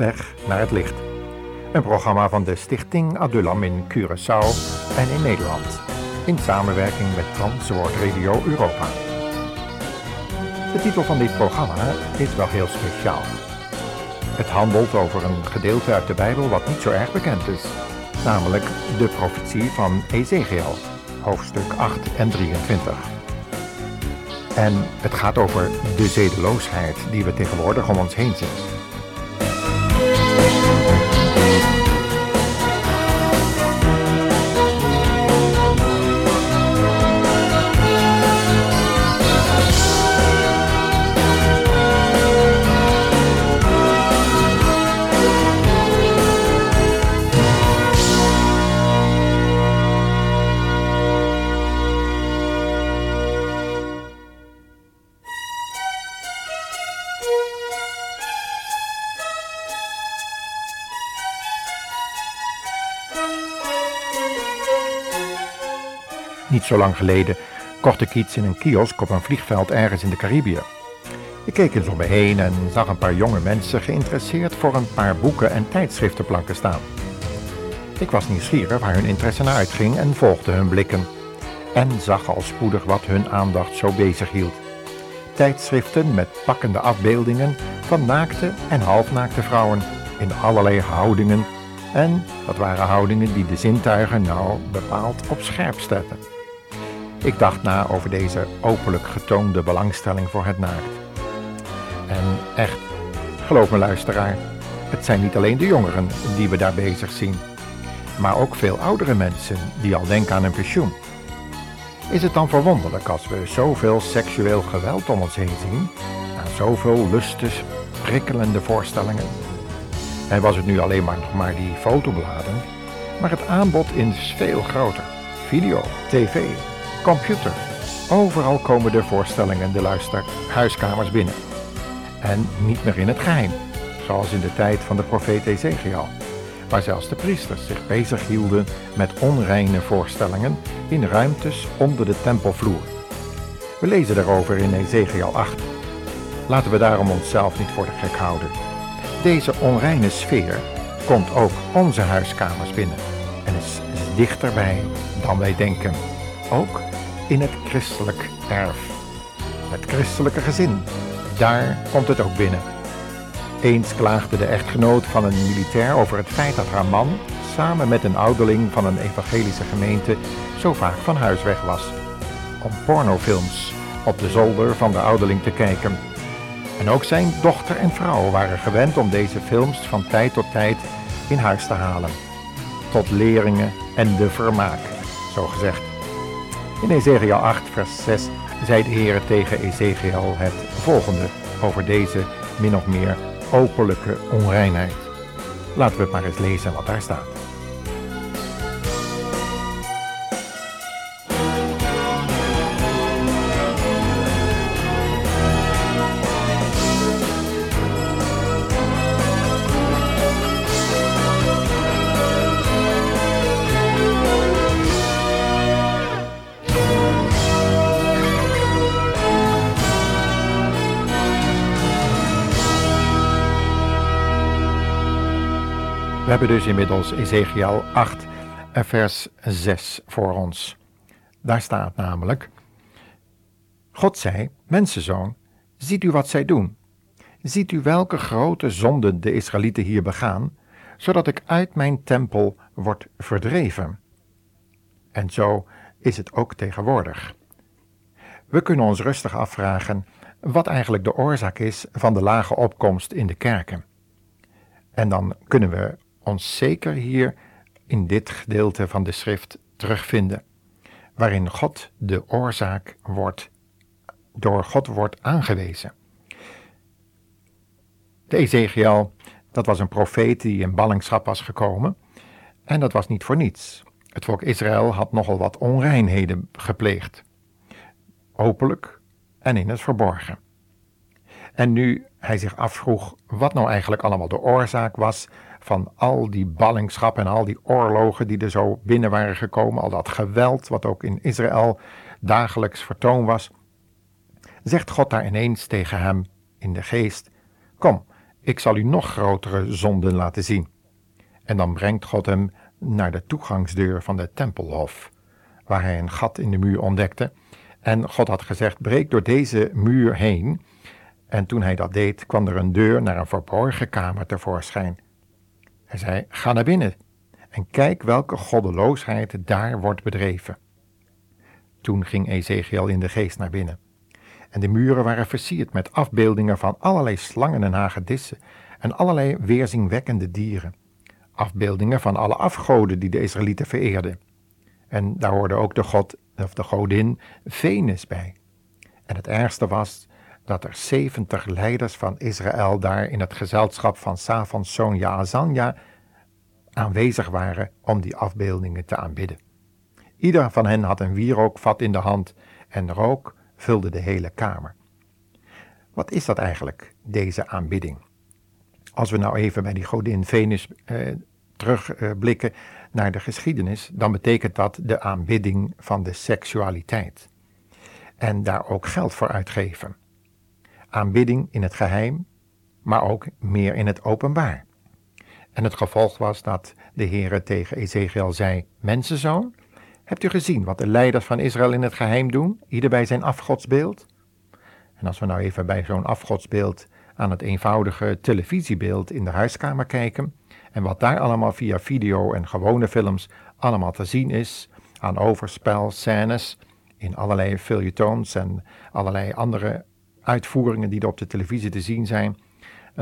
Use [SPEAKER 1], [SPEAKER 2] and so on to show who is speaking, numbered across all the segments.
[SPEAKER 1] weg naar het licht. Een programma van de Stichting Adulam in Curaçao en in Nederland. In samenwerking met Transwoord Radio Europa. De titel van dit programma is wel heel speciaal. Het handelt over een gedeelte uit de Bijbel wat niet zo erg bekend is. Namelijk de profetie van Ezekiel, hoofdstuk 8 en 23. En het gaat over de zedeloosheid die we tegenwoordig om ons heen zien. Niet zo lang geleden kocht ik iets in een kiosk op een vliegveld ergens in de Caribië. Ik keek eens om me heen en zag een paar jonge mensen geïnteresseerd voor een paar boeken en tijdschriftenplanken staan. Ik was nieuwsgierig waar hun interesse naar uitging en volgde hun blikken. En zag al spoedig wat hun aandacht zo bezig hield. Tijdschriften met pakkende afbeeldingen van naakte en halfnaakte vrouwen in allerlei houdingen. En dat waren houdingen die de zintuigen nou bepaald op scherp zetten. Ik dacht na over deze openlijk getoonde belangstelling voor het naakt. En echt, geloof me luisteraar, het zijn niet alleen de jongeren die we daar bezig zien, maar ook veel oudere mensen die al denken aan een pensioen. Is het dan verwonderlijk als we zoveel seksueel geweld om ons heen zien, aan zoveel lustes, prikkelende voorstellingen? En was het nu alleen maar nog maar die fotobladen, maar het aanbod is veel groter. Video, tv, computer. Overal komen de voorstellingen de luisterhuiskamers binnen. En niet meer in het geheim, zoals in de tijd van de profeet Ezekiel, waar zelfs de priesters zich bezig hielden met onreine voorstellingen in ruimtes onder de tempelvloer. We lezen daarover in Ezekiel 8. Laten we daarom onszelf niet voor de gek houden. Deze onreine sfeer komt ook onze huiskamers binnen en is dichterbij dan wij denken. Ook in het christelijk erf. Het christelijke gezin, daar komt het ook binnen. Eens klaagde de echtgenoot van een militair over het feit dat haar man samen met een ouderling van een evangelische gemeente zo vaak van huis weg was. Om pornofilms op de zolder van de ouderling te kijken. En ook zijn dochter en vrouw waren gewend om deze films van tijd tot tijd in huis te halen. Tot leringen en de vermaak, zo gezegd. In Ezekiel 8, vers 6 zei de Heer tegen Ezekiel het volgende over deze min of meer openlijke onreinheid. Laten we maar eens lezen wat daar staat. We hebben dus inmiddels Ezekiel 8, vers 6 voor ons. Daar staat namelijk: God zei: Mensenzoon, ziet u wat zij doen? Ziet u welke grote zonden de Israëlieten hier begaan, zodat ik uit mijn tempel word verdreven? En zo is het ook tegenwoordig. We kunnen ons rustig afvragen wat eigenlijk de oorzaak is van de lage opkomst in de kerken. En dan kunnen we ons zeker hier in dit gedeelte van de schrift terugvinden, waarin God de oorzaak wordt, door God wordt aangewezen. De Ezekiel, dat was een profeet die in ballingschap was gekomen, en dat was niet voor niets. Het volk Israël had nogal wat onreinheden gepleegd, openlijk en in het verborgen. En nu hij zich afvroeg wat nou eigenlijk allemaal de oorzaak was van al die ballingschap en al die oorlogen die er zo binnen waren gekomen, al dat geweld wat ook in Israël dagelijks vertoon was, zegt God daar ineens tegen hem in de geest: Kom, ik zal u nog grotere zonden laten zien. En dan brengt God hem naar de toegangsdeur van de tempelhof, waar hij een gat in de muur ontdekte. En God had gezegd: breek door deze muur heen. En toen hij dat deed, kwam er een deur naar een verborgen kamer tevoorschijn. Hij zei: Ga naar binnen en kijk welke goddeloosheid daar wordt bedreven. Toen ging Ezekiel in de geest naar binnen. En de muren waren versierd met afbeeldingen van allerlei slangen en hagedissen en allerlei weerzinwekkende dieren. Afbeeldingen van alle afgoden die de Israëlieten vereerden. En daar hoorde ook de god of de godin Venus bij. En het ergste was dat er zeventig leiders van Israël daar in het gezelschap van Savans zoon Jaazanja aanwezig waren om die afbeeldingen te aanbidden. Ieder van hen had een wierookvat in de hand en rook vulde de hele kamer. Wat is dat eigenlijk, deze aanbidding? Als we nou even bij die godin Venus eh, terugblikken naar de geschiedenis, dan betekent dat de aanbidding van de seksualiteit. En daar ook geld voor uitgeven. Aanbidding in het geheim, maar ook meer in het openbaar. En het gevolg was dat de Heere tegen Ezekiel zei: Mensenzoon, hebt u gezien wat de leiders van Israël in het geheim doen, ieder bij zijn afgodsbeeld? En als we nou even bij zo'n afgodsbeeld aan het eenvoudige televisiebeeld in de huiskamer kijken, en wat daar allemaal via video en gewone films allemaal te zien is, aan overspel, scènes, in allerlei feuilletons en allerlei andere uitvoeringen die er op de televisie te zien zijn,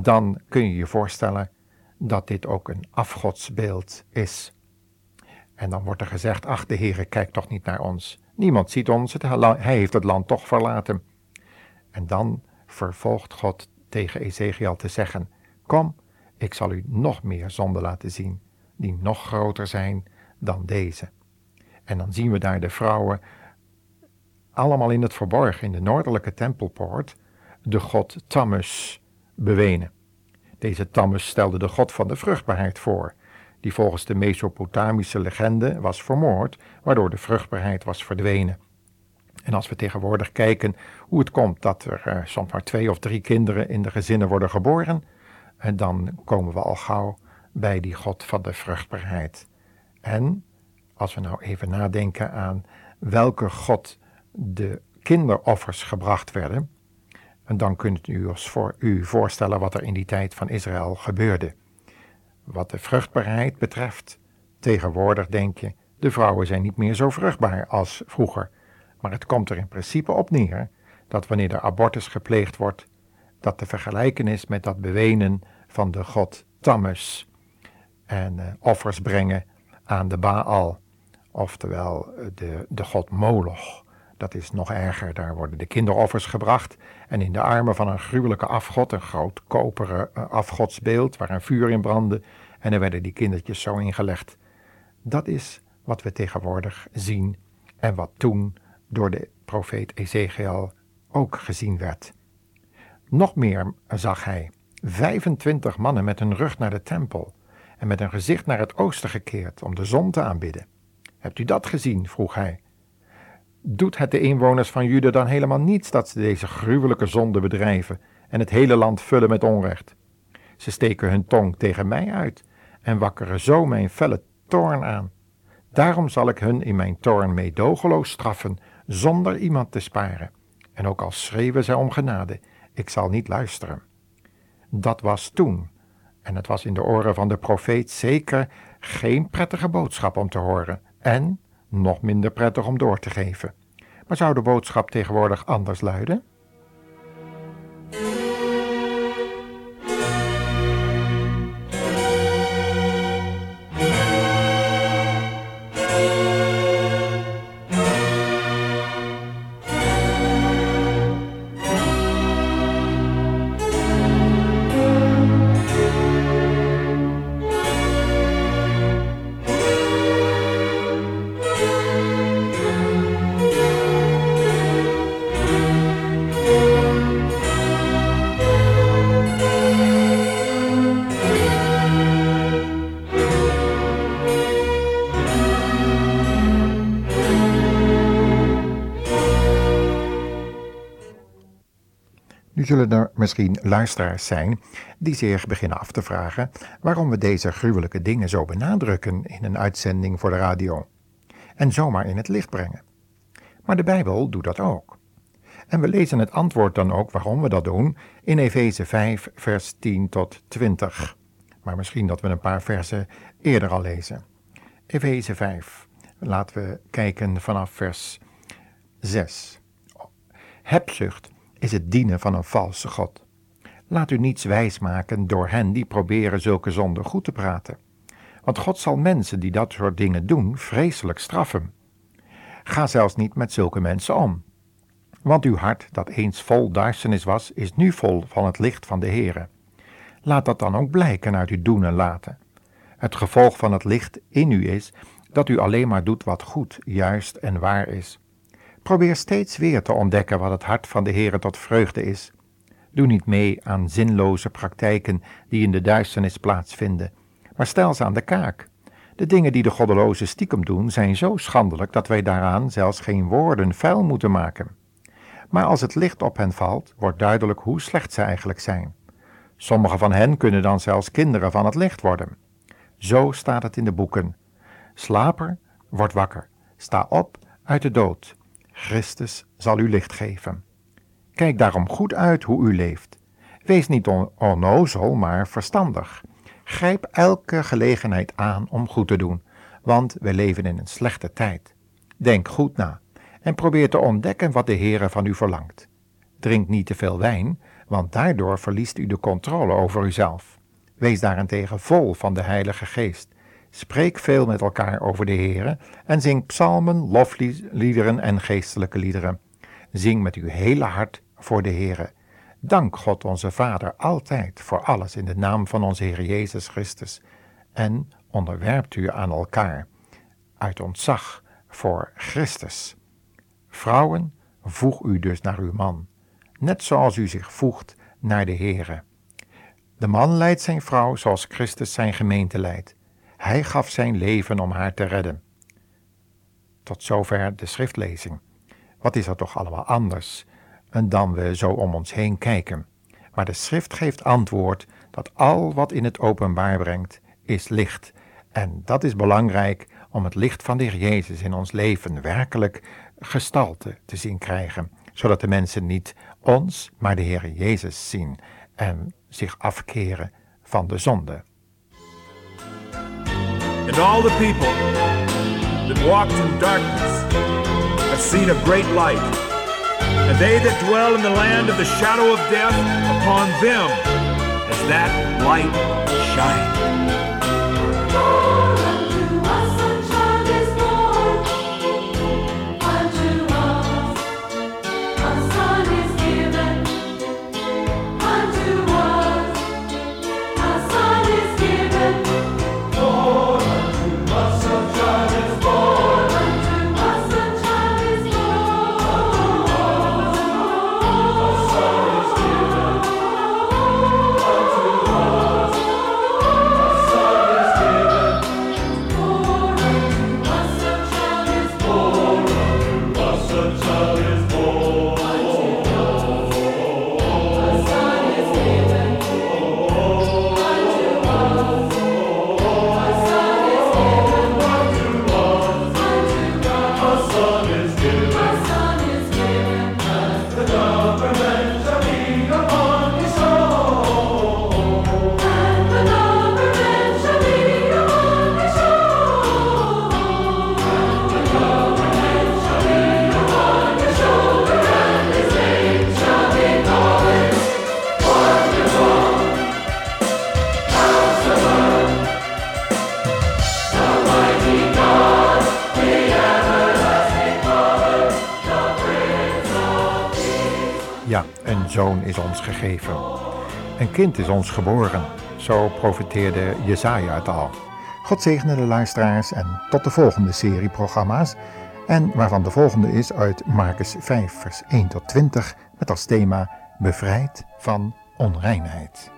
[SPEAKER 1] dan kun je je voorstellen dat dit ook een afgodsbeeld is. En dan wordt er gezegd, ach de Heere kijkt toch niet naar ons. Niemand ziet ons, hij heeft het land toch verlaten. En dan vervolgt God tegen Ezekiel te zeggen, kom, ik zal u nog meer zonden laten zien, die nog groter zijn dan deze. En dan zien we daar de vrouwen allemaal in het verborgen, in de noordelijke tempelpoort, de god Tammuz bewenen. Deze Tammuz stelde de god van de vruchtbaarheid voor, die volgens de Mesopotamische legende was vermoord, waardoor de vruchtbaarheid was verdwenen. En als we tegenwoordig kijken hoe het komt dat er uh, soms maar twee of drie kinderen in de gezinnen worden geboren, en dan komen we al gauw bij die God van de vruchtbaarheid. En als we nou even nadenken aan welke God de kinderoffers gebracht werden, en dan kunt u voor u voorstellen wat er in die tijd van Israël gebeurde. Wat de vruchtbaarheid betreft, tegenwoordig denk je, de vrouwen zijn niet meer zo vruchtbaar als vroeger. Maar het komt er in principe op neer dat wanneer er abortus gepleegd wordt, dat te vergelijken is met dat bewenen van de god Tammuz en uh, offers brengen aan de Baal, oftewel eh, de, de god Moloch. Dat is nog erger, daar worden de kinderoffers gebracht en in de armen van een gruwelijke afgod, een groot koperen uh, afgodsbeeld waar een vuur in brandde en er werden die kindertjes zo ingelegd. Dat is wat we tegenwoordig zien en wat toen door de profeet Ezekiel ook gezien werd. Nog meer zag hij 25 mannen met hun rug naar de tempel en met hun gezicht naar het oosten gekeerd om de zon te aanbidden. Hebt u dat gezien? vroeg hij. Doet het de inwoners van Juda dan helemaal niets dat ze deze gruwelijke zonde bedrijven en het hele land vullen met onrecht? Ze steken hun tong tegen mij uit en wakkeren zo mijn felle toorn aan. Daarom zal ik hun in mijn toorn meedogenloos straffen, zonder iemand te sparen. En ook al schreeuwen zij om genade, ik zal niet luisteren. Dat was toen. En het was in de oren van de profeet zeker geen prettige boodschap om te horen. En nog minder prettig om door te geven. Maar zou de boodschap tegenwoordig anders luiden? Zullen er misschien luisteraars zijn die zich beginnen af te vragen waarom we deze gruwelijke dingen zo benadrukken in een uitzending voor de radio en zomaar in het licht brengen. Maar de Bijbel doet dat ook. En we lezen het antwoord dan ook waarom we dat doen in Efeze 5, vers 10 tot 20. Maar misschien dat we een paar versen eerder al lezen. Efeze 5. Laten we kijken vanaf vers 6. Hebzucht is het dienen van een valse God. Laat u niets wijsmaken door hen die proberen zulke zonden goed te praten. Want God zal mensen die dat soort dingen doen vreselijk straffen. Ga zelfs niet met zulke mensen om. Want uw hart, dat eens vol duisternis was, is nu vol van het licht van de Heere. Laat dat dan ook blijken uit uw doen en laten. Het gevolg van het licht in u is dat u alleen maar doet wat goed, juist en waar is. Probeer steeds weer te ontdekken wat het hart van de Heere tot vreugde is. Doe niet mee aan zinloze praktijken die in de duisternis plaatsvinden, maar stel ze aan de kaak. De dingen die de goddelozen stiekem doen zijn zo schandelijk dat wij daaraan zelfs geen woorden vuil moeten maken. Maar als het licht op hen valt, wordt duidelijk hoe slecht ze eigenlijk zijn. Sommige van hen kunnen dan zelfs kinderen van het licht worden. Zo staat het in de boeken. Slaper, word wakker. Sta op uit de dood. Christus zal u licht geven. Kijk daarom goed uit hoe u leeft. Wees niet onnozel, maar verstandig. Grijp elke gelegenheid aan om goed te doen, want we leven in een slechte tijd. Denk goed na en probeer te ontdekken wat de Heere van u verlangt. Drink niet te veel wijn, want daardoor verliest u de controle over uzelf. Wees daarentegen vol van de Heilige Geest. Spreek veel met elkaar over de Heere en zing psalmen, lofliederen en geestelijke liederen. Zing met uw hele hart voor de Heere. Dank God onze Vader altijd voor alles in de naam van onze Heer Jezus Christus. En onderwerpt u aan elkaar uit ontzag voor Christus. Vrouwen, voeg u dus naar uw man, net zoals u zich voegt naar de Heere. De man leidt zijn vrouw zoals Christus zijn gemeente leidt. Hij gaf zijn leven om haar te redden. Tot zover de schriftlezing. Wat is er toch allemaal anders dan we zo om ons heen kijken? Maar de schrift geeft antwoord dat al wat in het openbaar brengt, is licht. En dat is belangrijk om het licht van de Heer Jezus in ons leven werkelijk gestalte te zien krijgen, zodat de mensen niet ons, maar de Heer Jezus zien en zich afkeren van de zonde.
[SPEAKER 2] And all the people that walked in darkness have seen a great light. And they that dwell in the land of the shadow of death, upon them has that light shined.
[SPEAKER 1] Ons gegeven. Een kind is ons geboren. Zo profeteerde Jezaja het al. God zegene de luisteraars en tot de volgende serie programma's. En waarvan de volgende is uit Marcus 5, vers 1 tot 20, met als thema Bevrijd van onreinheid.